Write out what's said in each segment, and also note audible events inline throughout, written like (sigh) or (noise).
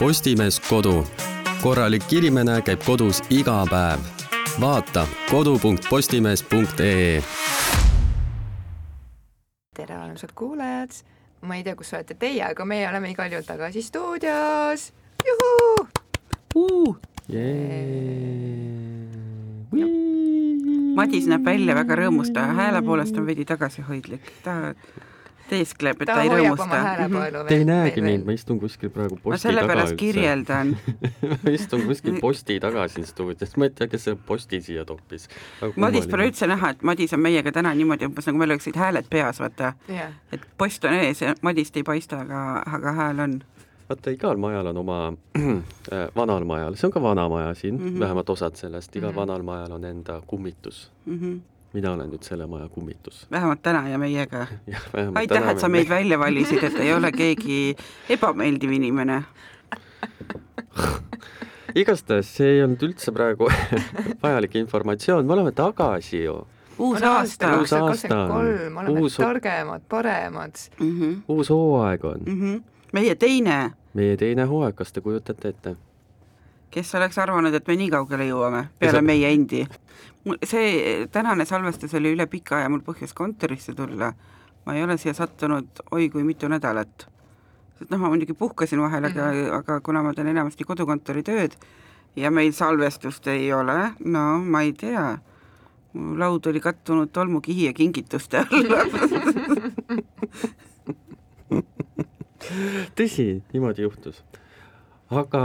Postimees Kodu. korralik inimene käib kodus iga päev. vaata kodu.postimees.ee. tere, armsad kuulajad. ma ei tea, kus olete teie, aga meie oleme igal juhul tagasi stuudios. juhuu uh! Madis näeb välja väga rõõmus, ta hääle poolest on veidi tagasihoidlik, ta teeskleb, et ta, ta ei rõõmusta. häälepaelu Te ei näegi mind, ma istun kuskil praegu ma posti taga sellepärast kirjeldan. (laughs) ma istun kuskil posti taga siin stuudios, ma ei tea, kes selle posti siia toppis. Madis pole üldse näha, et Madis on meiega täna niimoodi umbes nagu meil oleksid hääled peas, vaata. jah, et post on ees ja Madist ei paista, aga, aga hääl on. vaata, igal majal on oma (clears throat) äh, vanal majal, see on ka vana maja siin mm, Mhm. -hmm. vähemalt osad sellest, igal Mhm. mm -hmm. vanal majal on enda kummitus. Mm -hmm. Mina olen nüüd selle maja kummitus. vähemalt täna ja meiega. (laughs) aitäh, et sa meid välja valisid, et ei ole keegi ebameeldiv inimene. (laughs) igastahes see ei olnud üldse praegu (laughs) vajalik informatsioon, me oleme tagasi ju. uus aasta Uus aasta on. kolm, oleme Uus- targemad, paremad. mm. -hmm. uus hooaeg on, Mm -hmm. meie teine, meie teine hooaeg, kas te kujutate ette? Kes oleks arvanud, et me nii kaugele jõuame, peale sa- meie endi. see tänane salvestus oli üle pika aja mul põhjus kontorisse tulla. ma ei ole siia sattunud oi kui mitu nädalat. sest noh, ma muidugi puhkasin vahel, aga mm, -hmm. aga kuna ma teen enamasti kodukontori tööd ja meil salvestust ei ole, no ma ei tea, mu laud oli kattunud tolmukihi ja kingituste alla. (laughs) tõsi, niimoodi juhtus. Aga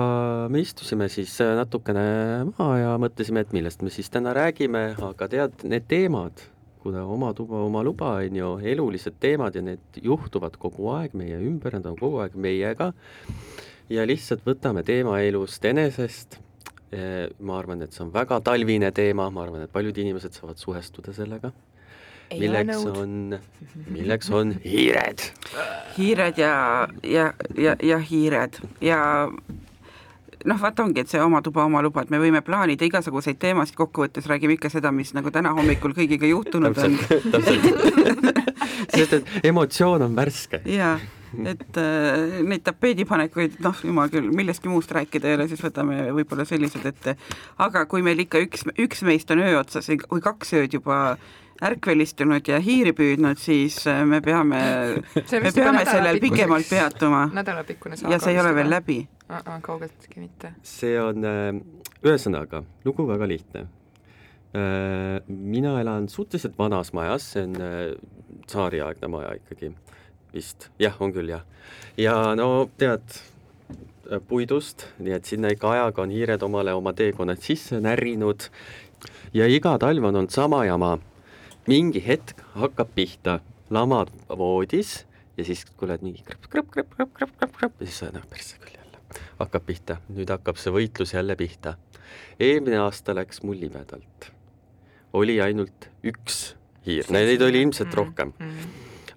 me istusime siis äh, natukene maha ja mõtlesime, et millest me siis täna räägime, aga tead, need teemad, kuna oma tuba, oma luba on ju elulised teemad ja need juhtuvad kogu aeg meie ümber, nad on kogu aeg meiega. Ja lihtsalt võtame teema elust enesest. ma arvan, et see on väga talvine teema, ma arvan, et paljud inimesed saavad suhestuda sellega, milleks on, milleks on hiired hiired ja, ja, ja, ja hiired ja noh, vaata ongi, et see oma tuba, oma luba, et me võime plaanida igasuguseid teemasid, kokkuvõttes räägime ikka seda, mis nagu täna hommikul kõigiga juhtunud on. (laughs) sest et emotsioon on värske. jaa, et äh, neid tapeedipanekuid, noh, jumal küll, millestki muust rääkida ei ole, siis võtame võib-olla sellised ette. aga kui meil ikka üks, üks meist on öö otsas või- kaks ööd juba ärkvelistunud ja hiiri püüdnud, siis äh, me peame, (laughs) me peame sellel pikemalt peatuma nädalapikkune saaga. ja see ei ole veel. läbi. kaugeltki mitte. see on, ühesõnaga, lugu väga lihtne. mina elan suhteliselt vanas majas, see on äh, tsaariaegne maja ikkagi vist, jah, on küll jah. ja no tead, puidust, nii et sinna ikka ajaga on hiired omale oma teekonnad sisse närinud ja iga talv on olnud sama jama. Mingi hetk hakkab pihta, lamad voodis ja siis kuuled mingi krõpp-krõpp-krõpp-krõpp-krõpp-krõpp ja siis sa noh, persse küll jälle, hakkab pihta, nüüd hakkab see võitlus jälle pihta. eelmine aasta läks mul libedalt. oli ainult üks hiir, neid oli ilmselt rohkem,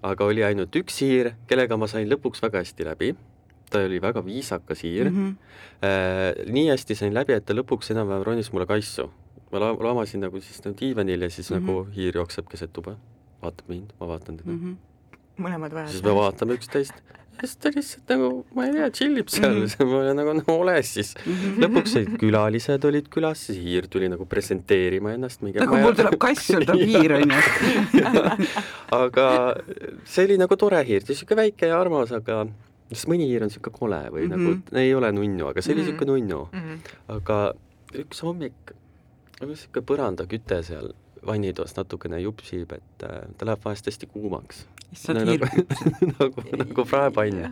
aga oli ainult üks hiir, kellega ma sain lõpuks väga hästi läbi. ta oli väga viisakas hiir mm. -hmm. nii hästi sain läbi, et ta lõpuks enam-vähem ronis mulle kaisu. Ma la- lamasin nagu siis nagu diivanil ja siis mm -hmm. nagu hiir jookseb keset tuba, vaatab mind, ma vaatan teda mm. Mhm. -hmm. mõlemad siis me vajavad. vaatame üksteist ja siis ta lihtsalt nagu, ma ei tea, tšillib seal mm, -hmm. ma olen nagu no ole siis. lõpuks olid külalised olid külas, siis hiir tuli nagu presenteerima ennast. nagu mul tuleb kass, sul tuleb (laughs) hiir, onju. (laughs) aga see oli nagu tore hiir, ta oli siuke väike ja armas, aga sest mõni hiir on siuke kole või mm Mhm. -hmm. nagu ei ole nunnu, aga see oli Mhm. siuke nunnu. Mhm. aga üks hommik, siuke põrandaküte seal vannitoas natukene jupsib, et äh, ta läheb vahest hästi kuumaks. issand hiir. nagu, (laughs) nagu praepann.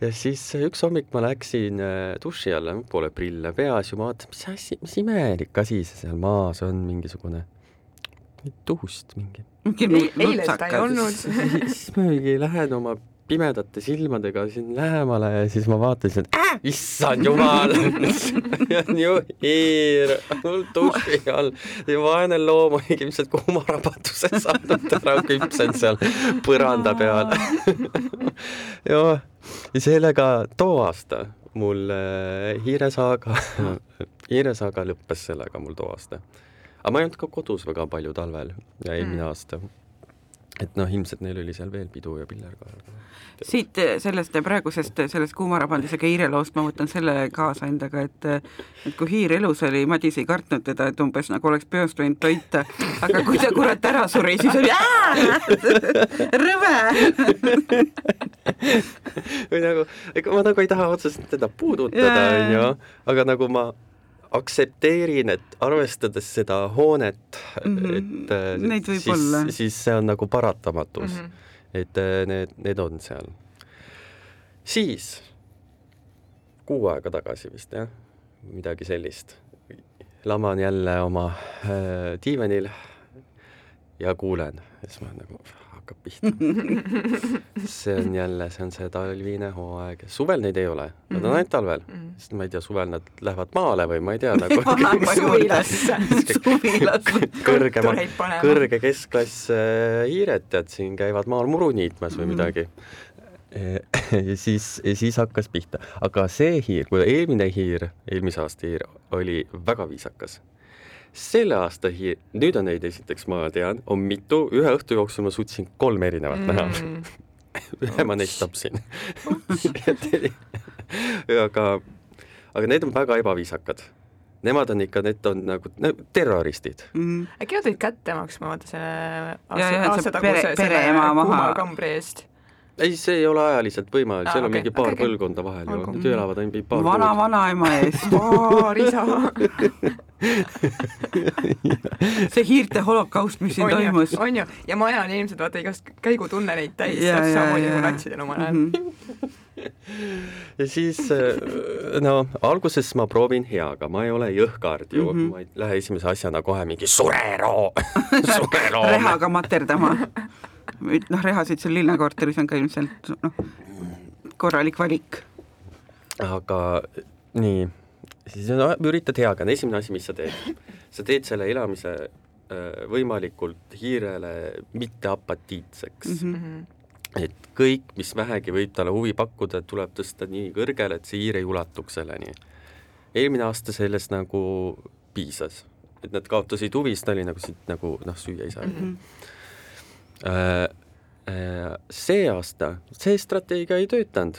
ja siis üks hommik ma läksin äh, duši alla, pole prille peas ja ma vaatan, mis asi, mis imelik asi see seal maas on, mingisugune tuhust mingi. ei olnud. siis ma mingi lähen oma pimedate silmadega siin lähemale ja siis ma vaatasin, et äh, issand jumal, (laughs) ju hiir mul duši all. see vaene loom oligi ilmselt kuumarabaduse saanud ära küpsenud seal põranda peal. jah, ja sellega too aasta mul äh, hiiresaaga, (laughs) hiiresaaga lõppes sellega mul too aasta. aga ma ei olnud ka kodus väga palju talvel ja eelmine Mm. aasta. Et noh, ilmselt neil oli seal veel pidu ja piller ka. siit sellest praegusest sellest kuumarabandisega hiireloost ma võtan selle kaasa endaga, et et kui hiir elus oli, Madis ei kartnud teda, et umbes nagu oleks peost võinud toita, aga kui ta kurat ära suri, siis oli (laughs) rõve! Või nagu, ega ma nagu ei taha otseselt teda puudutada, onju, aga nagu ma aktsepteerin, et arvestades seda hoonet mm, -hmm. et äh, siis, olla. siis see on nagu paratamatus mm, -hmm. et äh, need, need on seal. siis kuu aega tagasi vist jah, midagi sellist, laman jälle oma äh, diivanil ja kuulen ja siis ma nagu hakkab pihta. (laughs) see on jälle, see on see talvine hooaeg, suvel neid ei ole, nad on mhm. ainult talvel mm, -hmm. sest ma ei tea, suvel nad lähevad maale või ma ei tea nagu (laughs) suvilasse (laughs) kõrgema, kõrge keskklass hiired, tead, siin käivad maal muru niitmas või mm -hmm. midagi ja siis, siis hakkas pihta, aga see hiir, kui eelmine hiir, eelmise aasta hiir oli väga viisakas selle aasta hi-, nüüd on neid esiteks, ma tean, on mitu, ühe õhtu jooksul ma suutsin kolm erinevat mm. näha. (laughs) Ühe ma neist tapsin. (laughs) Aga, aga need on väga ebaviisakad. Nemad on ikka, need on nagu ne, terroristid. Mm.. äkki nad olid kätte maksma, vaata selle aasta, aasta taguse selle kuuma kambri eest ei, see ei ole ajaliselt võimalik seal okay. on mingi paar okay, põlvkonda vahel ju, nad elavad ainult paar vana vanaema eest (laughs) paar isa. (laughs) See hiirte holokaust, mis siin on toimus. on ju, ja maja on ilmselt vaata igast käigutunneneid täis, samamoodi kui natsidel omal ajal. -hmm. (laughs) ja siis äh, no alguses ma proovin heaga, ma ei ole jõhkard ju. Mm, -hmm. ma ei lähe esimese asjana kohe mingi sureroo sureroo rehaga materdama noh, rehasid seal linnakorteris on ka ilmselt noh, korralik valik. aga nii, siis no, üritad heaga, esimene asi, mis sa teed. sa teed selle elamise äh, võimalikult hiirele mitte apatiitseks mm. -hmm et kõik, mis vähegi võib talle huvi pakkuda, tuleb tõsta nii kõrgele, et see hiir ei ulatuks selleni. eelmine aasta sellest nagu piisas, et nad kaotasid huvi, siis ta oli nagu siit nagu noh, süüa ei saa mm. -hmm see aasta see strateegia ei töötanud.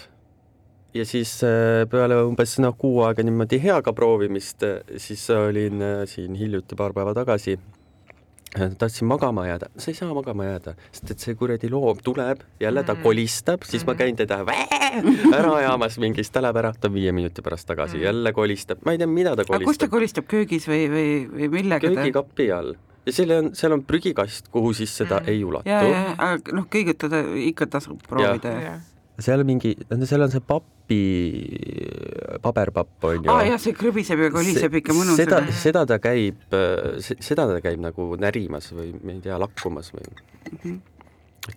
ja siis äh, peale umbes noh, kuu aega niimoodi heaga proovimist, siis olin siin hiljuti paar päeva tagasi tahtsin magama jääda, sa ei saa magama jääda, sest et see kuradi loom tuleb, jälle ta mm. kolistab, siis mm. ma käin teda ära ajamas mingis, ta läheb ära, ta viie minuti pärast tagasi mm., jälle kolistab, ma ei tea, mida ta kolistab. kus ta kolistab, köögis või, või, või millega köögikapi all ja selle on, seal on prügikast, kuhu siis seda mm. ei ulatu. ja, ja, aga noh, kõigutada ikka tasub proovida. seal mingi, seal on see papi, paberpapp on ju. aa jah, see krõbiseb ja koliseb ikka mõnus. seda, seda ta käib, seda ta käib nagu närimas või ma ei tea, lakkumas või mm. -hmm.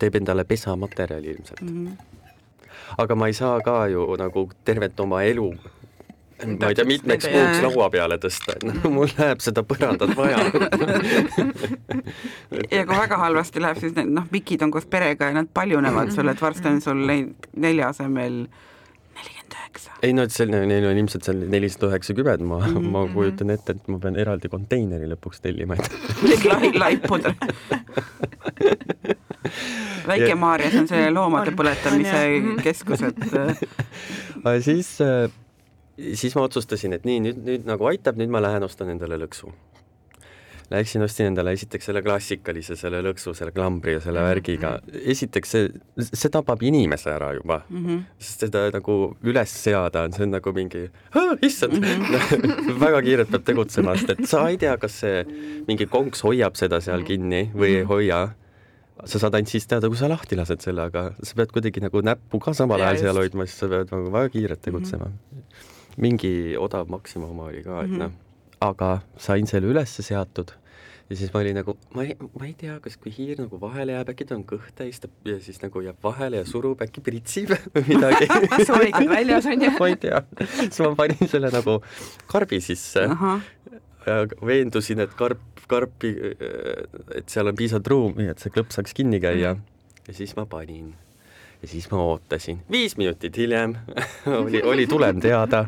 teeb endale pesamaterjali ilmselt mm. -hmm. aga ma ei saa ka ju nagu tervet oma elu ma ei tea, mitmeks kuuks laua peale tõsta, et noh, mul läheb seda põrandat vaja. (laughs) Ja kui väga halvasti läheb, siis need noh, vikid on koos perega ja nad paljunevad sul, et varsti on sul neid nelja asemel nelikümmend üheksa. ei no, et seal neil on ilmselt seal nelisada üheksakümmend, ma mm, -hmm. ma kujutan ette, et ma pean eraldi konteineri lõpuks tellima, et lai, laipudel. (laughs) Väike-Maarjas on see loomade põletamise keskus, et (laughs) aga siis äh, siis ma otsustasin, et nii, nüüd, nüüd nagu aitab, nüüd ma lähen ostan endale lõksu. Läksin, ostsin endale esiteks selle klassikalise, selle lõksu, selle klambri ja selle värgiga. esiteks see, see tapab inimese ära juba mm, -hmm. sest seda nagu üles seada on, see on nagu mingi, issand mm, -hmm. (laughs) väga kiirelt peab tegutsema, sest et sa ei tea, kas see mingi konks hoiab seda seal kinni või ei mhm. hoia sa saad ainult siis teada, kui sa lahti lased selle, aga sa pead kuidagi nagu näppu ka samal ajal seal hoidma, siis sa pead nagu väga kiirelt tegutsema mm. -hmm mingi odav Maxima oli ka, et mm -hmm. noh, aga sain selle ülesse seatud ja siis ma olin nagu, ma ei, ma ei tea, kas kui hiir nagu vahele jääb, äkki ta on kõht täis ja siis nagu jääb vahele ja surub, äkki pritsib (laughs) või midagi (laughs) soovikud väljas on ju? (laughs) ma ei tea, siis ma panin selle nagu karbi sisse ja veendusin, et karp, karpi, et seal on piisavalt ruumi, et see klõps saaks kinni käia mm. ja siis ma panin ja siis ma ootasin, viis minutit hiljem (laughs) oli, oli tulem teada,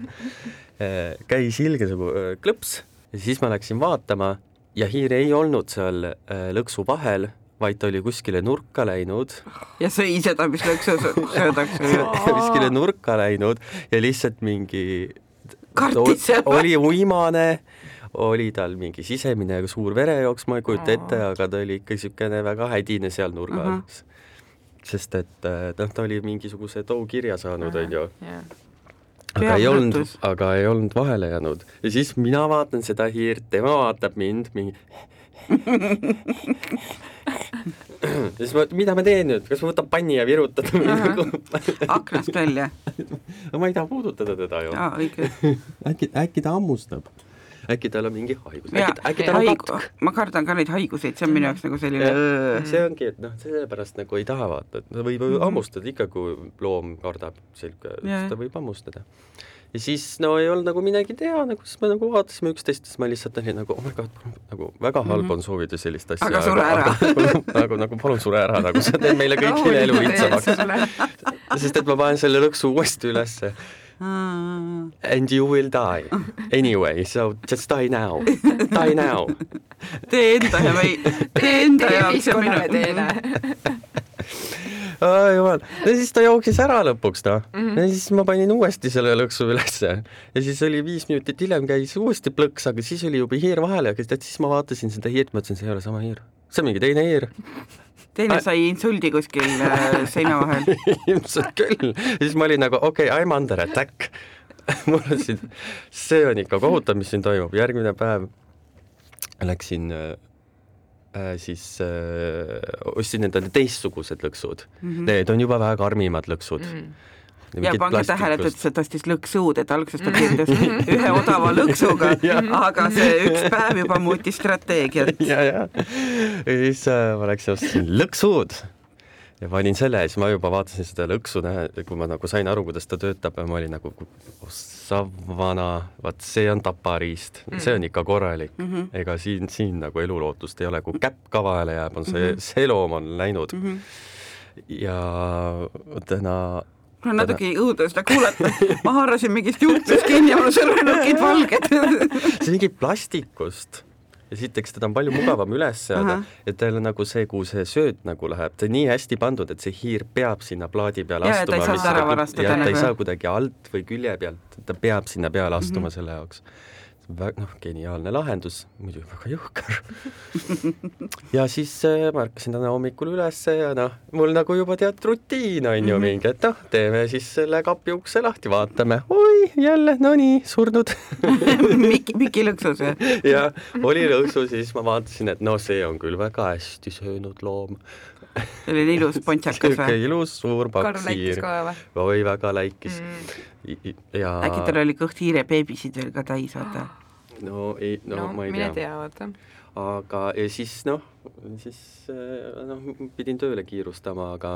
äh, käis ilge nagu klõps. Ja siis ma läksin vaatama ja hiir ei olnud seal äh, lõksu vahel, vaid ta oli kuskile nurka läinud. Ja sõi seda, mis lõksu sö- söödakse (laughs) kuskile nurka läinud ja lihtsalt mingi kartis seal. oli uimane, oli tal mingi sisemine suur verejooks, ma ei kujuta ette, aga ta oli ikka niisugune väga hädine seal nurga all. Sest et äh, noh, ta oli mingisuguse tou kirja saanud, onju, aga ei olnud aga ei olnud vahele jäänud. Ja siis mina vaatan seda hiirt, tema vaatab mind, mingi (laughs) ja siis ma, mida ma teen nüüd, kas ma võtan panni ja virutan aknast välja. (laughs) no ma ei taha puudutada teda ju. (laughs) äkki, äkki ta hammustab? Äkki tal on mingi haigus, äkki, äkki tal on katk?, ma kardan ka neid haiguseid, see on minu jaoks nagu selline see ongi, et noh, sellepärast nagu ei taha vaata, et ta võib ju hammustada ikka, kui loom kardab selga, Mhm. Siis ta võib hammustada. ja siis no ei olnud nagu midagi teha, nagu siis me nagu vaatasime üksteist, siis ma lihtsalt olin nagu oh my god, nagu väga halb on soovida sellist asja. Mhm. Aga sure (laughs) ära. nagu, nagu, nagu palun sure ära, nagu sa teed meile kõigile elu lihtsamaks. sest et ma panen selle lõksu uuesti ülesse. And you will die anyway, so just die now, die now. (laughs) tee enda ja või, tee enda jaoks ja ühiskonnale teene minu. (laughs) aa jumal, ja siis ta jooksis ära lõpuks noh mm, -hmm. ja siis ma panin uuesti selle lõksu ülesse ja siis oli viis minutit hiljem käis uuesti plõks, aga siis oli juba hiir vahele, aga tead siis ma vaatasin seda hiirt, mõtlesin, see ei ole sama hiir, see on mingi teine hiir. Teine sai insuldi kuskil äh, seina vahel. (laughs) ilmselt küll, siis ma olin nagu okei okay,, I m under attack. (laughs) mul on siin, see on ikka kohutav, mis siin toimub, järgmine päev läksin äh, äh, siis äh, ostsin endale teistsugused lõksud mm. -hmm. Need on juba väga karmimad lõksud mm. -hmm. Ja pange tähele, et ta ütles, et ta ostis lõksuud, et alguses ta (laughs) kirjutas ühe odava lõksuga, (laughs) aga see üks päev juba muutis strateegiat. (laughs) ja, ja, ja siis äh, ma läksin, ostsin lõksud ja panin selle ja siis ma juba vaatasin seda lõksu, kui ma nagu sain aru, kuidas ta töötab ja ma olin nagu, ossa vana, vaat see on tapariist mm, see on ikka korralik mm, -hmm. ega siin, siin nagu elulootust ei ole, kui käpp ka vahele jääb, on see mm, -hmm. see loom on läinud mm. -hmm. ja täna mul on natuke õudne seda kuulata, ma haarasin mingist juustest kinni ja mul sõrmenukid valged. (laughs) see on mingi plastikust ja esiteks teda on palju mugavam üles seada et tal on nagu see, kuhu see sööt nagu läheb, ta on nii hästi pandud, et see hiir peab sinna plaadi peale Ja, et ta ei astuma. saa seda ära varastada ja ta ei nagu. saa kuidagi alt või külje pealt, ta peab sinna peale astuma mm Mhm. -hmm. selle jaoks. noh, geniaalne lahendus, muidugi väga jõhker. ja siis äh, ma ärkasin täna hommikul ülesse ja noh, mul nagu juba tead rutiin on ju mingi, et noh, teeme siis selle kapi ukse lahti, vaatame, oi jälle, no nii, surnud (laughs) Miki, Miki lõksus või? ja oli lõksu, siis ma vaatasin, et no see on küll väga hästi söönud loom. Selline ilus pontsakas või? ilus suur või? oi, väga läikis Mm. ja äkki tal oli kõht hiirebeebisid veel ka täis, vaata. no ei, no, no, ma ei mine tea, tea, vaata. aga ja siis noh, siis äh, noh, pidin tööle kiirustama, aga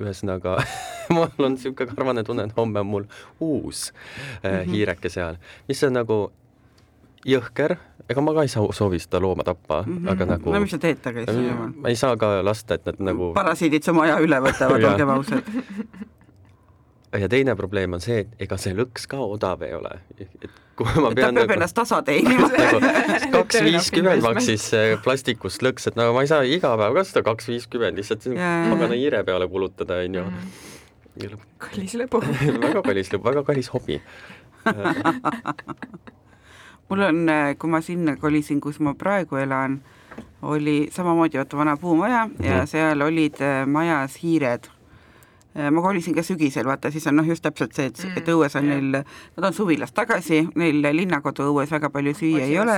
ühesõnaga (laughs) mul on niisugune karvane tunne, et homme on mul uus äh, Mhm. hiireke seal, mis on nagu jõhker, ega ma ka ei saa soovi seda looma tappa mm, -hmm. aga nagu no mis sa teed temaga siis jumal? ma ei saa ka lasta, et nad nagu parasiidid su maja üle võtavad, olgem ausad. (laughs) ja teine probleem on see, et ega see lõks ka odav ei ole. et kui ma ta pean peab nagu, ennast tasa teenima. nagu kaks (laughs) viiskümmend maksis see plastikust lõks, et no ma ei saa iga päev ka seda kaks viiskümmend lihtsalt jaa. pagana hiire peale kulutada, onju. kallis lõbu. (laughs) väga kallis, väga kallis hobi. Mul on, kui ma sinna kolisin, kus ma praegu elan, oli samamoodi vaata vana puumaja ja Mhm. seal olid äh, majas hiired. ma kolisin ka sügisel, vaata siis on noh, just täpselt see, et, et õues on jah. neil, nad on suvilast tagasi, neil linnakodu õues väga palju süüa ei ole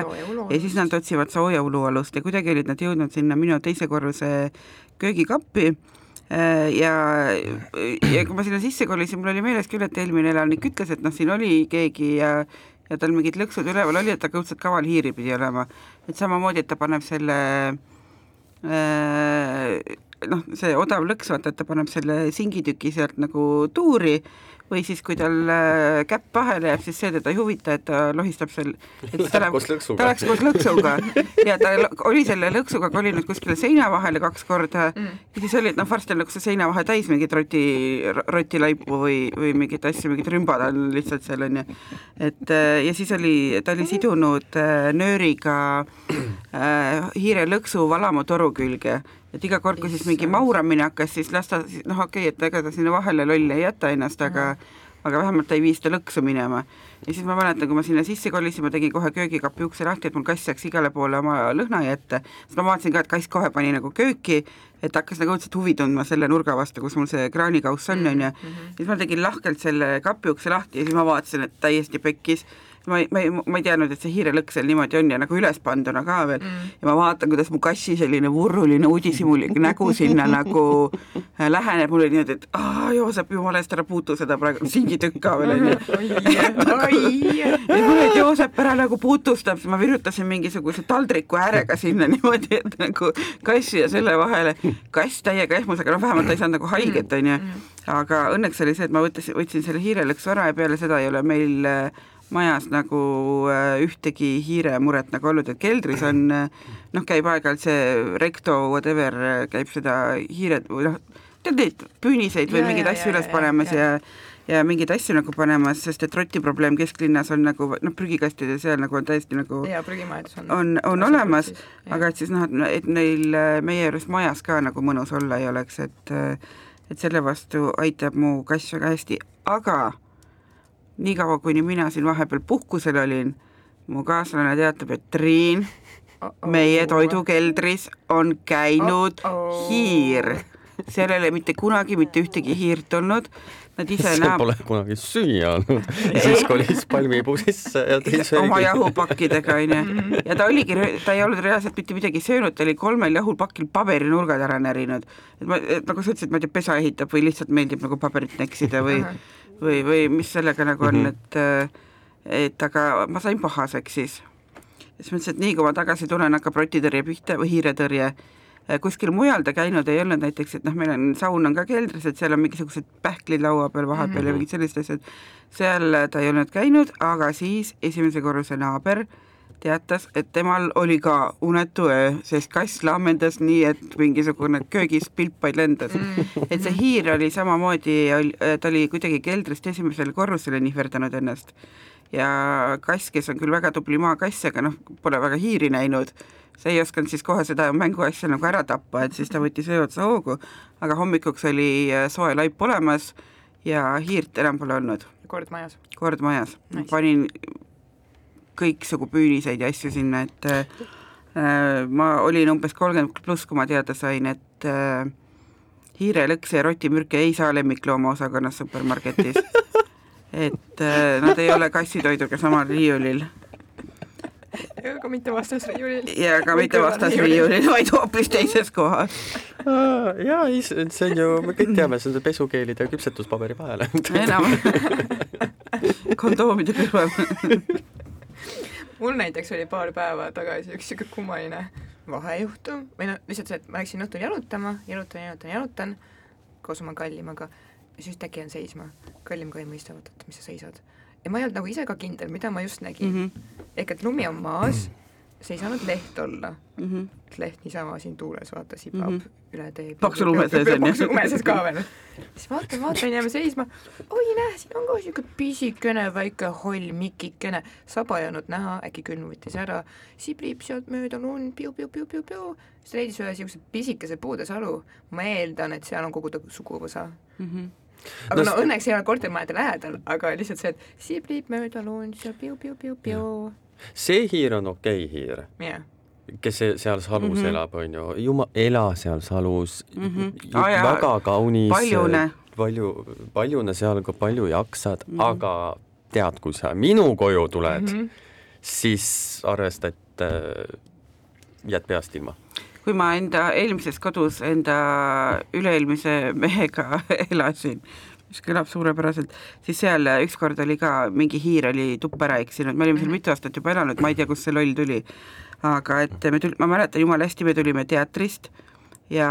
ja siis nad otsivad sooja ulualust ja kuidagi olid nad jõudnud sinna minu teise korruse köögikappi Äh, ja, ja kui ma sinna sisse kolisin, mul oli meeles küll, et eelmine elanik ütles, et noh, siin oli keegi ja ja tal mingid lõksud üleval oli, et ta õudselt kaval hiiri pidi olema. et samamoodi, et ta paneb selle äh, noh, see odav lõks, vaata, et ta paneb selle singitüki sealt nagu tuuri või siis, kui tal äh, käpp vahele jääb, siis see teda ei huvita, et ta lohistab seal, et (laughs) ta Läheb koos lõksuga. ta läks koos lõksuga ja ta oli selle lõksuga kolinud kuskile seina vahele kaks korda mm. ja siis oli, et noh, varsti on nagu see seina vahe täis mingit roti, rotilaipu või, või mingeid asju, mingid rümbad on lihtsalt seal onju. et äh, ja siis oli, ta oli sidunud äh, nööriga äh, hiire lõksu valamu toru külge et iga kord, kui siis mingi mauramine hakkas, siis las ta, siis noh, okei okay,, et ega ta sinna vahele lolli ei jäta ennast, aga aga vähemalt ta ei vii seda lõksu minema. ja siis ma mäletan, kui ma sinna sisse kolisin, ma tegin kohe köögikapi ukse lahti, et mul kass saaks igale poole oma lõhna jätta, siis ma vaatasin ka, et kass kohe pani nagu kööki, et hakkas nagu õudselt huvi tundma selle nurga vastu, kus mul see kraanikauss on, on ju, siis ma tegin lahkelt selle kapi ukse lahti ja siis ma vaatasin, et täiesti pekkis ma ei, ma ei, ma ei teadnud, et see hiirelõks seal niimoodi on ja nagu ülespanduna ka veel. Mm. ja ma vaatan, kuidas mu kassi selline vurruline uudishimulik nägu sinna nagu äh, läheneb, mul oli niimoodi, et aa, Joosep, jumala eest ära puutu seda praegu, singitükk ka veel onju. (laughs) (laughs) ja siis mul oli, et Joosep ära nagu puutustab, siis ma virutasin mingisuguse taldriku äärega sinna niimoodi, et nagu kassi ja selle vahele, kass täiega ehmus, aga noh, vähemalt ta ei saanud nagu haiget onju. aga õnneks oli see, et ma võtsin, võtsin selle hiirelõksu ära ja peale seda ei ole meil äh, majas nagu äh, ühtegi hiiremuret nagu olnud, et keldris on äh, noh, käib aeg-ajalt see Recto whatever äh, käib seda hiired või noh, tead neid püüniseid või Ja, mingeid ja, asju ja, üles ja, panemas ja. ja ja mingeid asju nagu panemas, sest et rotiprobleem kesklinnas on nagu noh, prügikastide seal nagu on täiesti nagu ja prügimajandus on on, on olemas, aga et siis noh, et, neil äh, meie juures majas ka nagu mõnus olla ei oleks, et äh, et selle vastu aitab mu kass väga hästi, aga niikaua, kuni mina siin vahepeal puhkusel olin, mu kaaslane teatab, et Triin, meie toidukeldris on käinud Oh-oh. hiir. seal ei ole mitte kunagi mitte ühtegi hiirt olnud, nad ise see näevad pole kunagi süüa olnud. (laughs) siis kolis palmipuu sisse ja tõi söögi. oma jahupakkidega onju ja ta oligi, ta ei olnud reaalselt mitte midagi söönud, ta oli kolmel jahupakil paberinurgad ära närinud. et ma, nagu sa ütlesid, ma ei tea, pesa ehitab või lihtsalt meeldib nagu paberit neksida või või, või mis sellega nagu on, et et aga ma sain pahaseks siis. siis mõtlesin, et nii kui ma tagasi tulen, hakkab rotitõrje pihta või hiiretõrje kuskil mujal ta käinud ei olnud, näiteks et noh, meil on saun on ka keldris, et seal on mingisugused pähklid laua peal vahepeal mm -hmm. ja mingid sellised asjad. seal ta ei olnud käinud, aga siis esimese korruse naaber teatas, et temal oli ka unetu öö, sest kass lammendas nii, et mingisugune köögis pilpaid lendas. Mm.. et see hiir oli samamoodi, ta oli kuidagi keldrist esimesele korrusele nihverdanud ennast. Ja kass, kes on küll väga tubli maakass, aga noh, pole väga hiiri näinud, see ei osanud siis kohe seda mänguasja nagu ära tappa, et siis ta võttis öö otsa hoogu, aga hommikuks oli äh, soe laip olemas ja hiirt enam pole olnud, kord majas. kord majas. Nice. panin kõiksugu püüniseid ja asju sinna, et äh, ma olin umbes kolmkümmend pluss, kui ma teada sain, et äh, hiirelõkse ja rotimürke ei saa lemmiklooma osakonnas supermarketis et äh, nad ei ole kassitoiduga samal riiulil aga mitte vastasriiulil. ja ka mitte vastasriiulil, vaid hoopis teises kohas. jaa, see on ju, me kõik teame, see on see pesukeelide ja küpsetuspaberi vahel. enam (laughs) kondoomide kõrval. Mul näiteks oli paar päeva tagasi üks siuke kummaline vahejuhtum või no lihtsalt see, et ma läksin õhtul jalutama, jalutan, jalutan, jalutan koos oma kallimaga ja siis äkki jään seisma. kallim ka ei mõista, vaata, et mis sa seisad. ja ma ei olnud nagu ise ka kindel, mida ma just nägin mm. -hmm. ehk et lumi on maas, see ei saanud leht olla. leht niisama siin tuules vaata sibab mm. -hmm. üle tee. Paksu lume sees on ju. paksu lume sees ka veel. siis vaatan, vaatan, jääme seisma. oi näe, siin on ka siuke pisikene väike holl mikikene, saba ei olnud näha, äkki külm võttis ära, sibrib sealt mööda lund, piu-piu-piu-piu-piu, siis leidis ühe siukse pisikese puudesalu. ma eeldan, et seal on kogu ta suguvõsa. aga No no õnneks ei ole kortermajade lähedal, aga lihtsalt see, et sibrib mööda lund seal piu-piu-piu-piu. See hiir on okei okay hiir jah, kes seal salus mm. -hmm. elab, on ju, juma-, ela seal salus mm. -hmm. Aa, jaa. väga kaunis, Paljune. palju, paljune seal ka palju jaksad mm, -hmm. aga tead, kui sa minu koju tuled mm. -hmm. siis arvesta, et äh, jääd peast ilma. kui ma enda eelmises kodus enda üle-eelmise mehega (laughs) elasin, mis kõlab suurepäraselt, siis seal ükskord oli ka mingi hiir oli tuppa ära eksinud, me olime seal mitu aastat juba elanud, ma ei tea, kust see loll tuli. aga et me tul-, ma mäletan jumala hästi, me tulime teatrist ja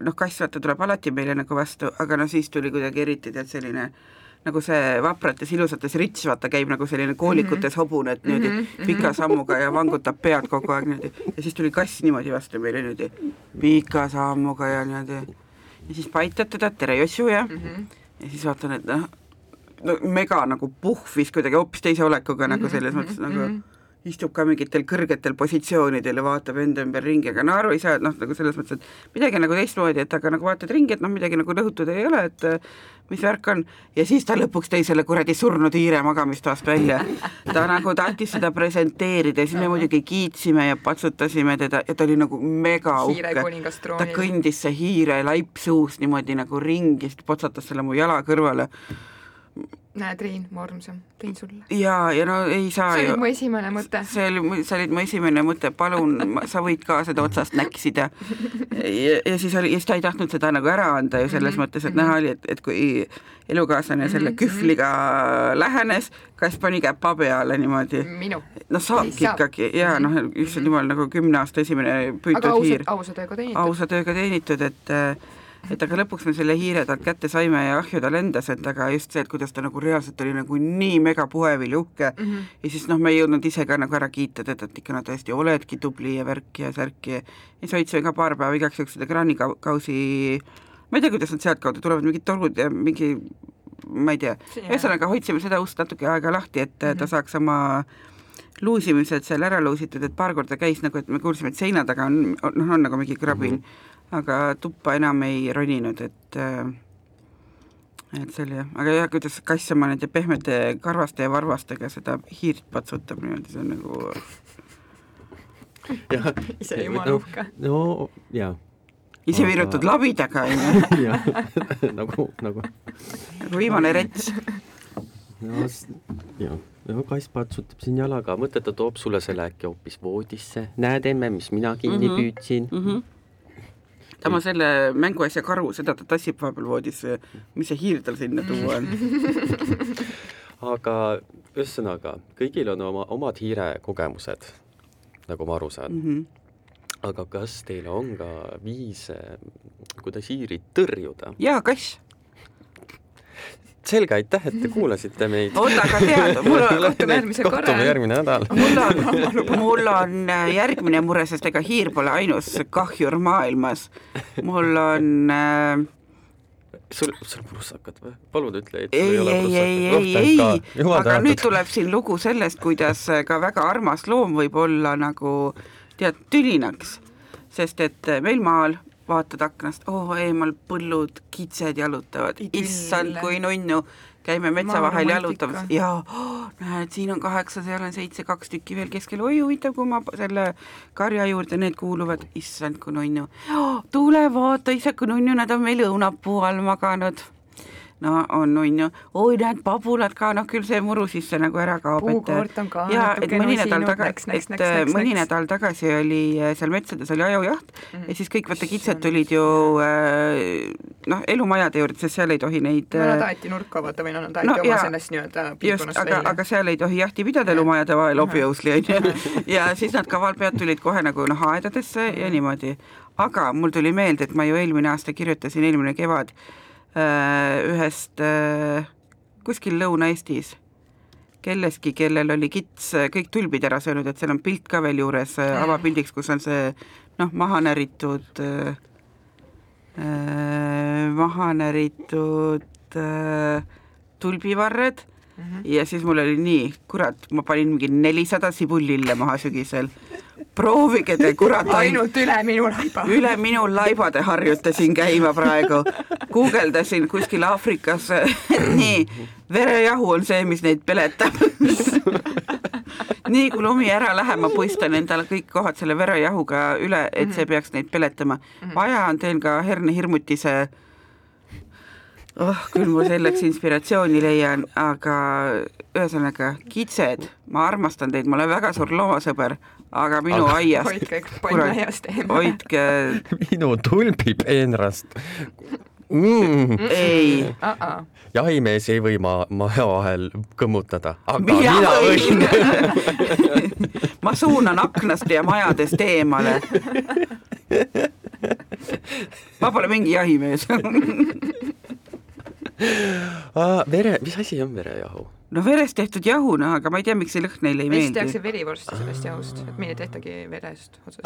noh, kass vaata tuleb alati meile nagu vastu, aga no siis tuli kuidagi eriti tead selline nagu see vaprates ilusates rits, vaata käib nagu selline koolikutes hobune, et niimoodi mm -hmm. pika sammuga ja vangutab pead kogu aeg niimoodi. Ja siis tuli kass niimoodi vastu meile niimoodi pika sammuga ja niimoodi. Ja siis paitad teda, tere Jossu ja mm, -hmm. Ja siis vaatan, et noh, no mega nagu puhvis kuidagi hoopis teise olekuga mm -hmm. nagu selles mõttes nagu istub ka mingitel kõrgetel positsioonidel ja vaatab enda ümber ringi, aga no aru ei saa, et noh, nagu selles mõttes, et midagi nagu teistmoodi, et aga nagu vaatad ringi, et noh, midagi nagu lõhutud ei ole, et äh, mis värk on, ja siis ta lõpuks tõi selle kuradi surnud hiire magamistoast välja. ta nagu tahtis seda presenteerida ja siis me muidugi kiitsime ja patsutasime teda ja ta oli nagu mega uhke. ta kõndis see hiire laip suus niimoodi nagu ringi, siis potsatas selle mu jala kõrvale näed, Riin, mu armsam, tõin sulle. ja, ja no ei saa see oli mu esimene mõte. see oli, see oli mu esimene mõte, palun, sa võid ka seda otsast näksida. ja, ja siis oli, ja siis ta ei tahtnud seda nagu ära anda ju selles Mhm, mõttes, et näha oli, et, et kui elukaaslane selle kühvliga lähenes, kas pani käpa peale niimoodi. minu. no saabki Saab. ikkagi ja noh, issand jumal, nagu kümne aasta esimene püütud hiir ausa tööga teenitud. ausa tööga teenitud, et et aga lõpuks me selle hiire talt kätte saime ja ahju ta lendas, et aga just see, et kuidas ta nagu reaalselt oli nagu nii megapuhevil ja uhke mm -hmm. ja siis noh, me ei jõudnud ise ka nagu ära kiita teda, et ikka no tõesti oledki tubli ja värki ja särki ja siis hoidsime ka paar päeva igaks juhuks seda kraanikausi, ma ei tea, kuidas nad sealtkaudu tulevad, mingid torud ja mingi ma ei tea, ühesõnaga hoidsime seda ust natuke aega lahti, et mm -hmm. ta saaks oma luusimised seal ära luusitud, et paar korda käis nagu, et me kuulsime, et seina taga on, noh, on nagu mingi krabin mm, -hmm. Aga tuppa enam ei roninud, et äh, et see oli jah, aga jah, kuidas kass oma nende pehmete karvaste ja varvastega seda hiirt patsutab niimoodi, see on nagu (laughs) jah. ise jumala uhke. no jaa. ise Aga- virutud labidaga, on ju, (laughs) jah, (laughs) nagu, nagu nagu viimane rets. no jah, no kass patsutab siin jalaga, mõtle, ta toob sulle selle äkki hoopis voodisse. näed, emme, mis mina kinni mm Mhm. -hmm. püüdsin mm. -hmm. Tema selle mänguasja karu, seda ta tassib vahepeal voodisse, mis see hiir tal sinna tuua on? (laughs) aga ühesõnaga, kõigil on oma, omad hiirekogemused, nagu ma aru saan mm. -hmm. aga kas teil on ka viise, kuidas hiiri tõrjuda? jaa, kass. Selge, aitäh, et te (laughs) kuulasite meid. oota, aga tead, mul (laughs) on, kohtume järgmisel korral. kohtume järgmine nädal. mul on, mul on äh, järgmine mure, sest ega hiir pole ainus kahjur maailmas. mul on äh, sul, sul on prussakad või? palun ütle, et ei, ei, ei, ei, ei, aga nüüd tuleb siin lugu sellest, kuidas ka väga armas loom võib olla nagu tead, tülinaks, sest et meil maal vaatad aknast, oo eemal põllud, kitsed jalutavad, issand kui nunnu, käime metsa vahel jalutamas. Ja oh, näed, siin on kaheksa, seal on seitse, kaks tükki veel keskel, oi huvitav, kui ma selle karja juurde need kuuluvad, issand kui nunnu. Oh,. tule vaata, issand kui nunnu, nad on meil õunapuu all maganud no on, on ju, oi näed, pabulad ka, noh küll see muru sisse nagu ära kaob, et Puukoort on ka jaa, et mõni nädal usinud, taga, näks, näks, et näks, äh, näks, mõni nädal tagasi oli äh, seal metsades oli ajujaht mm. Mhm. ja siis kõik vaata kitsed tulid ju äh, noh, elumajade juurde, sest seal ei tohi neid no nad äh, aeti nurka vaata või no nad aeti No oma sellest nii-öelda piirkonnast aga, välja. aga seal ei tohi jahti pidada elumajade vahel obviously onju (laughs) ja siis nad kavalpead tulid kohe nagu noh, aedadesse ja niimoodi. aga mul tuli meelde, et ma ju eelmine aasta kirjutasin, eelmine kevad äh, ühest äh, kuskil Lõuna-Eestis. Kellestki, kellel oli kits äh, kõik tulbid ära söönud, et seal on pilt ka veel juures äh, avapildiks, kus on see noh, maha näritud äh, äh, maha näritud äh, tulbivarred mm Mhm. -hmm. ja siis mul oli nii, kurat, ma panin mingi nelisada sibulille maha sügisel. proovige te kurat (laughs) ainult üle minu laiba. (laughs) üle minu laibade harjutasin käima praegu, guugeldasin kuskil Aafrikas, nii, verejahu on see, mis neid peletab nii kui lumi ära läheb, ma puistan endale kõik kohad selle verejahuga üle, et see peaks neid peletama. vaja on teil ka hernehirmutise oh, küll ma selleks inspiratsiooni leian, aga ühesõnaga, kitsed, ma armastan teid, ma olen väga suur loomasõber, aga minu Aga- aiast hoidke pannaiast eemale. hoidke, (laughs) minu tulbipeenrast mm.. ei Uh-uh. jahimees ei või ma maja vahel kõmmutada, aga mina mina, võin. (laughs) ma suunan aknast ja majadest eemale. (laughs) ma pole mingi jahimees (laughs) vere, mis asi on verejahu? no verest tehtud jahu, noh, aga ma ei tea, miks see lõhn neile ei Eestis tehakse meeldi. verivorsti sellest jahust, et meil ei tehtagi verest otseselt.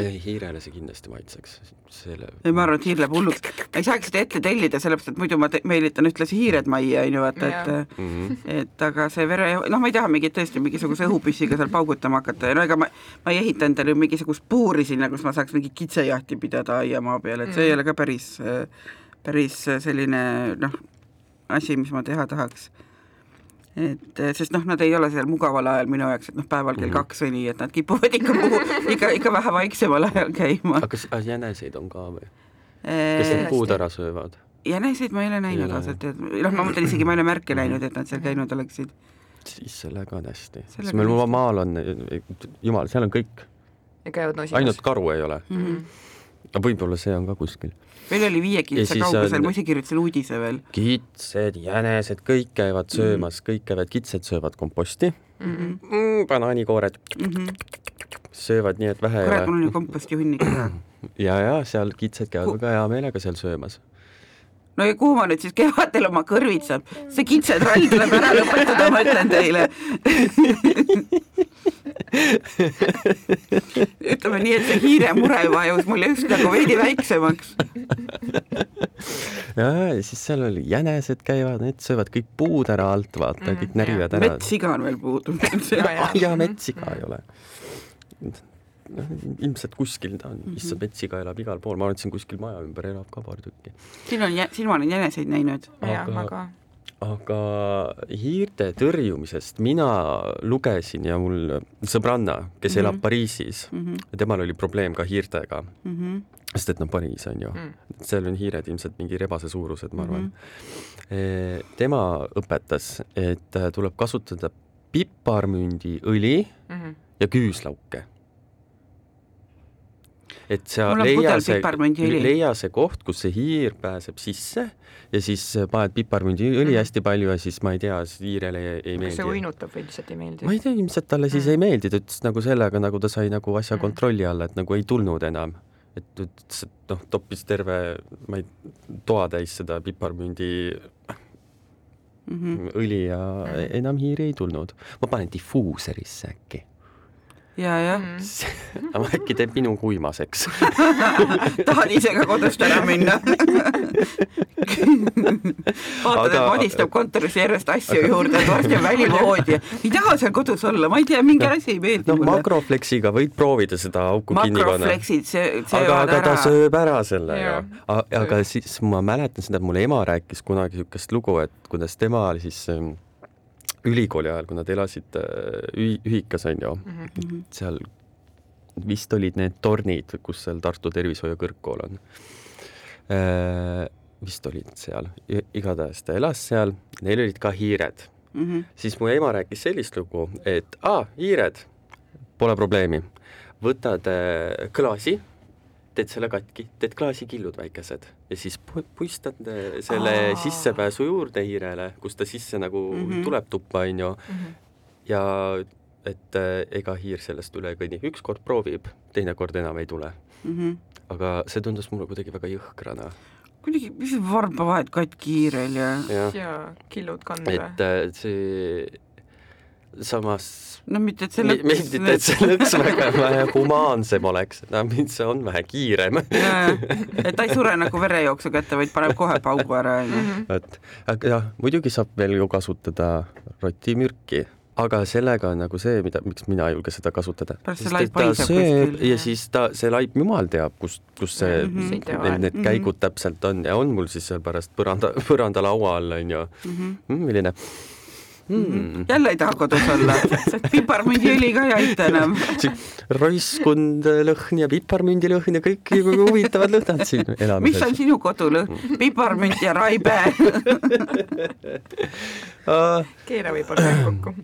ei, hiirele see kindlasti maitseks, selle ei, ma arvan, et hiir läheb hulluks. ma ei saaks seda ette tellida, sellepärast et muidu ma meelitan ühtlasi hiired majja, on ju, vaata, et mm -hmm. et aga see vere, noh, ma ei taha mingit tõesti mingisuguse õhupüssiga seal paugutama hakata ja no ega ma, ma ei ehita endale ju mingisugust puuri sinna, kus ma saaks mingit kitsejahti pidada aiamaa peal, et see ei ole ka päris, päris selline noh, asi, mis ma teha tahaks et eh, sest noh, nad ei ole seal mugaval ajal minu jaoks, et noh, päeval kell Mhm. kaks või nii, et nad kipuvad ikka puhu, ikka, ikka vähe vaiksemal ajal käima aga kas jäneseid on ka või? kes need puud ära söövad? jäneseid ma ei ole näinud ausalt öeldes, noh, ma mõtlen isegi ma ei ole märke näinud, et nad seal käinud oleksid. siis sellega on hästi. Siis meil maal on, jumal, seal on kõik, ja käivad nosimas. ainult karu ei ole. Mhm. aga võib-olla see on ka kuskil. Meil oli viie siis kaugusel on-, ma ise kirjutasin uudise veel. kitsed, jänesed, kõik käivad söömas, kõik käivad, kitsed söövad komposti Mhm. mm,, banaanikoored söövad nii, et vähe ei kurat, mul on ole ju komposti hunnik ka. (clears throat) ja, ja seal kitsed käivad väga hea meelega seal söömas. no ja kuhu ma nüüd siis kevadel oma kõrvitsan, see kitsetrall tuleb ära lõpetada, ma ütlen teile. (laughs) ütleme nii, et see hiiremure vajus mul just nagu veidi väiksemaks. (laughs) ja, ja siis seal oli jänesed käivad, need söövad kõik puud ära alt, vaata Mhm, kõik närivad ära. metssiga on veel puudu. (laughs) Ja, (laughs) metssiga ei ole. noh, ilmselt kuskil ta on, issand, metssiga elab igal pool, ma arvan, et siin kuskil maja ümber elab ka paar tükki. siin on, siin ma olen jäneseid näinud. jah, Aga- ma ka. Aga hiirte tõrjumisest mina lugesin ja mul sõbranna, kes Mhm. elab Pariisis, Mhm, temal oli probleem ka hiirtega, mhm, sest et noh, Pariis on ju Mm., seal on hiired ilmselt mingi rebase suurused, ma arvan mhm.. tema õpetas, et äh, tuleb kasutada piparmündiõli Mhm. ja küüslauke. Et sa leia see, leia see koht, kus see hiir pääseb sisse ja siis paned piparmündiõli Mhm. hästi palju ja siis ma ei tea, hiirele ei, ei kas see meeldi. uinutab või lihtsalt ei meeldi ma? ei tea, ilmselt talle siis Mm. ei meeldi, ta ütles nagu sellega, nagu ta sai nagu asja Mm. kontrolli alla, et nagu ei tulnud enam. et ütles, et noh, toppis terve, ma ei, toatäis seda piparmündi Mhm. õli ja Mm. enam hiiri ei tulnud. ma panen difuuserisse äkki. ja, jah, Mhm. (laughs) aga äkki teeb minu kuimaseks. (laughs) tahad ise ka kodust ära minna (laughs) vaatad, et Aga- madistab kontoris järjest asju juurde, et varsti on välivoodi ja ei taha seal kodus olla, ma ei tea, mingi asi ei meeldi noh, mulle. makrofleksiga võid proovida seda auku kinni panna. makrofleksid, see, aga, söövad aga ta ära. sööb ära selle ju Jaa.. aga siis ma mäletan seda, et mulle ema rääkis kunagi niisugust lugu, et kuidas tema siis ähm, ülikooli ajal, kui nad elasid äh, ühi- ühikas onju, Mhm. seal vist olid need tornid, kus seal Tartu Tervishoiu Kõrgkool on. vist olid seal, igatahes ta elas seal, neil olid ka hiired Mhm. siis mu ema rääkis sellist lugu, et aa, hiired, pole probleemi, võtad äh, klaasi, teed selle katki, teed klaasikillud väikesed ja siis pu- puistad äh, selle Aa. sissepääsu juurde hiirele, kus ta sisse nagu mm. -hmm. tuleb tuppa, onju, Mhm. ja et äh, ega hiir sellest üle ei kõnni, ükskord proovib, teinekord enam ei tule. Mhm. aga see tundus mulle kuidagi väga jõhkrana, kuidagi, mis see varba vahet katki hiirel ja ja killud kanda et äh, see samas no mitte, et see Me- meeldib, et see (laughs) lõks väga vähe humaansem oleks, no mind see on vähe kiirem. et ta ei sure nagu verejooksu kätte, vaid paneb kohe paugu ära, onju. Mhm. et aga jah, muidugi saab veel ju kasutada rotimürki, aga sellega on nagu see, mida, miks mina ei julge seda kasutada. Ja siis ta, see laip, jumal teab, kus, kus see Mhm. Siit ja need, vahel. need käigud täpselt on ja on mul siis seal pärast põranda, põrandalaua all on ju Mhm. mm,, milline mm.. jälle ei taha kodus olla, piparmündiõli ka ei aita enam. roiskund lõhn ja piparmündilõhn ja kõik huvitavad lõhnad siin mis on elamises. sinu kodulõhn? piparmünd ja raibe. (laughs) keera võib-olla kokku.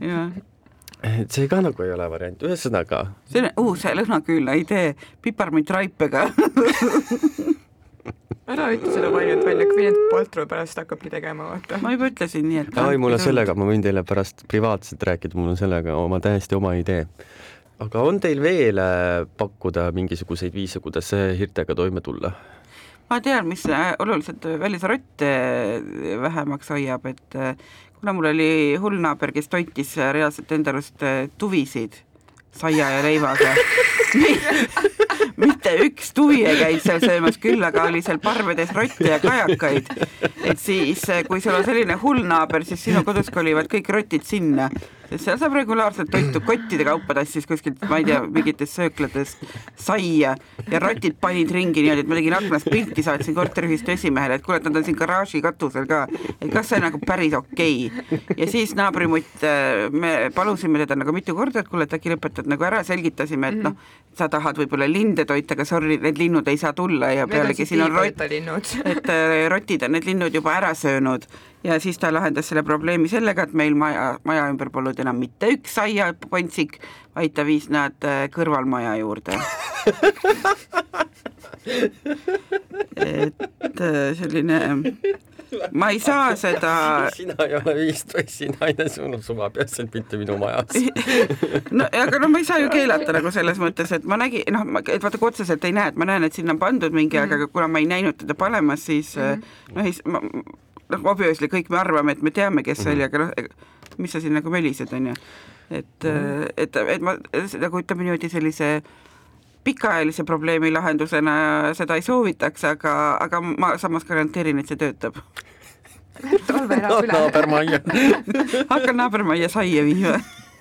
see ka nagu ei ole variant, ühesõnaga see on uus lõhnaküünla idee, piparmünd raipega. (laughs) ära ütle seda valjult välja, kui need Paltro pärast hakkabki tegema, vaata. ma juba ütlesin nii, et. ai, mul on sellega, ma võin teile pärast privaatselt rääkida, mul on sellega oma täiesti oma idee. aga on teil veel äh, pakkuda mingisuguseid viise, kuidas äh, hirtega toime tulla? ma tean, mis äh, oluliselt välisrotte vähemaks hoiab, et kuna mul oli hull naaber, kes toitis reaalselt enda arust tuvisid saia ja leivaga. (laughs) mitte üks tuvi ei käinud seal söömas, küll aga oli seal parvedes rotte ja kajakaid. et siis, kui sul on selline hull naaber, siis sinu kodus kolivad kõik rotid sinna. Seal saab regulaarselt toitu, kottide kaupa tassis kuskilt, ma ei tea, mingitest sööklatest saia. Ja rotid panid ringi niimoodi, et ma tegin aknast pilti, saatsin korteriühistu esimehele, et kuule, et nad on siin garaaži katusel ka, et kas see on nagu päris okei? Okay.. ja siis naabrimutt, me palusime teda nagu mitu korda, et kuule, et äkki lõpetad nagu ära, selgitasime, et noh, sa tahad võib-olla linde toita, aga sorry, need linnud ei saa tulla ja pealegi siin on rott, (laughs) et äh, rotid on need linnud juba ära söönud. Ja siis ta lahendas selle probleemi sellega, et meil maja, maja ümber polnud enam mitte üks aiapontsik, vaid ta viis nad äh, kõrvalmaja juurde (laughs) et äh, selline ma ei saa seda sina ei ole viist poissi naine, sul on suva peaasi, et mitte minu majas (laughs) no aga no ma ei saa ju keelata nagu selles mõttes, et ma nägin, noh, et vaata, kui otseselt ei näe, et ma näen, et sinna on pandud mingi mm, -hmm. aga kuna ma ei näinud teda panemas, siis mm -hmm. noh, ei, ma, noh, obviously kõik me arvame, et me teame, kes see oli, mhm. aga noh, mis sa siin nagu mölised, on ju. et mm, -hmm. et, et ma nagu ütleme niimoodi sellise pikaajalise probleemi lahendusena seda ei soovitaks, aga, aga ma samas garanteerin, et see töötab talve elab üle. naabermajja (laughs) hakkan naabermajja saia viima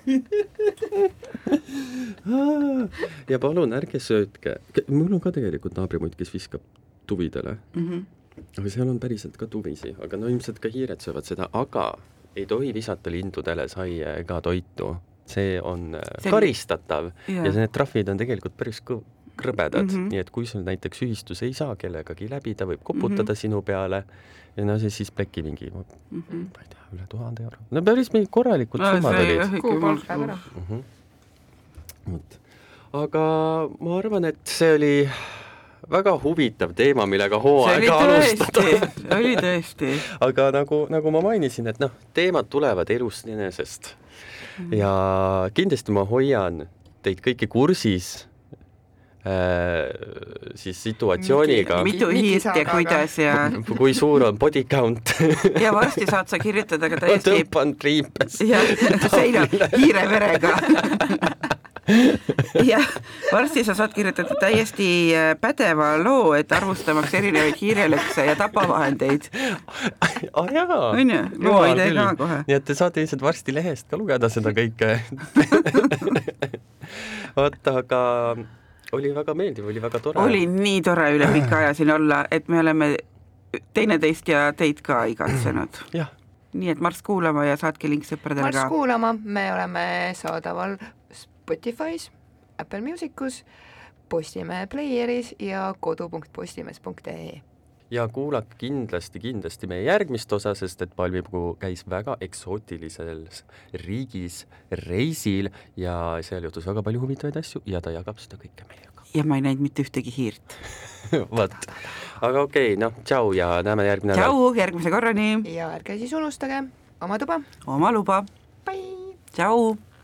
(laughs) ja palun ärge söötke, mul on ka tegelikult naabrimutt, kes viskab tuvidele mm. -hmm aga seal on päriselt ka tuvisi, aga no ilmselt ka hiired söövad seda, aga ei tohi visata lindudele saia ega toitu. See on äh, see karistatav yeah. ja need trahvid on tegelikult päris kõv-, krõbedad mm, -hmm. nii et kui sul näiteks ühistus ei saa kellegagi läbi, ta võib koputada mm -hmm. sinu peale ja no see siis pleki mingi mm, -hmm. ma ei tea, üle tuhande euro. no päris mingid korralikud no, summad olid. Mhm. vot, aga ma arvan, et see oli väga huvitav teema, millega hooaega alustada. oli tõesti (laughs) aga nagu, nagu ma mainisin, et noh, teemad tulevad elust enesest. Ja kindlasti ma hoian teid kõiki kursis äh, siis situatsiooniga. mitu hiirt ja kuidas ja kui suur on body count ja varsti saad sa kirjutada ka (laughs) täiesti tõmban triipes. jah, seinal (laughs) hiire verega (laughs) (laughs) jah, varsti sa saad kirjutada täiesti äh, pädeva loo, et arvustamaks erinevaid hiirelõkse ja tapavahendeid (laughs) ah,. on ju, looidee ka kohe. nii et te saate ilmselt varsti lehest ka lugeda seda kõike (laughs) vot, aga oli väga meeldiv, oli väga tore. oli nii tore üle pika aja siin olla, et me oleme teineteist ja teid ka igatsenud. nii et marss kuulama ja saatke link sõpradele ka. marss kuulama, me oleme saadaval Spotify's, Apple Musicus, Postimehe Playeris ja kodu.postimees.ee ja kuulake kindlasti, kindlasti meie järgmist osa, sest et Palmipuu käis väga eksootilises riigis reisil ja seal juhtus väga palju huvitavaid asju ja ta jagab seda kõike meiega. ja ma ei näinud mitte ühtegi hiirt (laughs) vot, aga okei okay,, noh, tšau ja näeme järgmine nädal. tšau, järgmise korrani. ja ärge siis unustage oma tuba. oma luba. Tšau.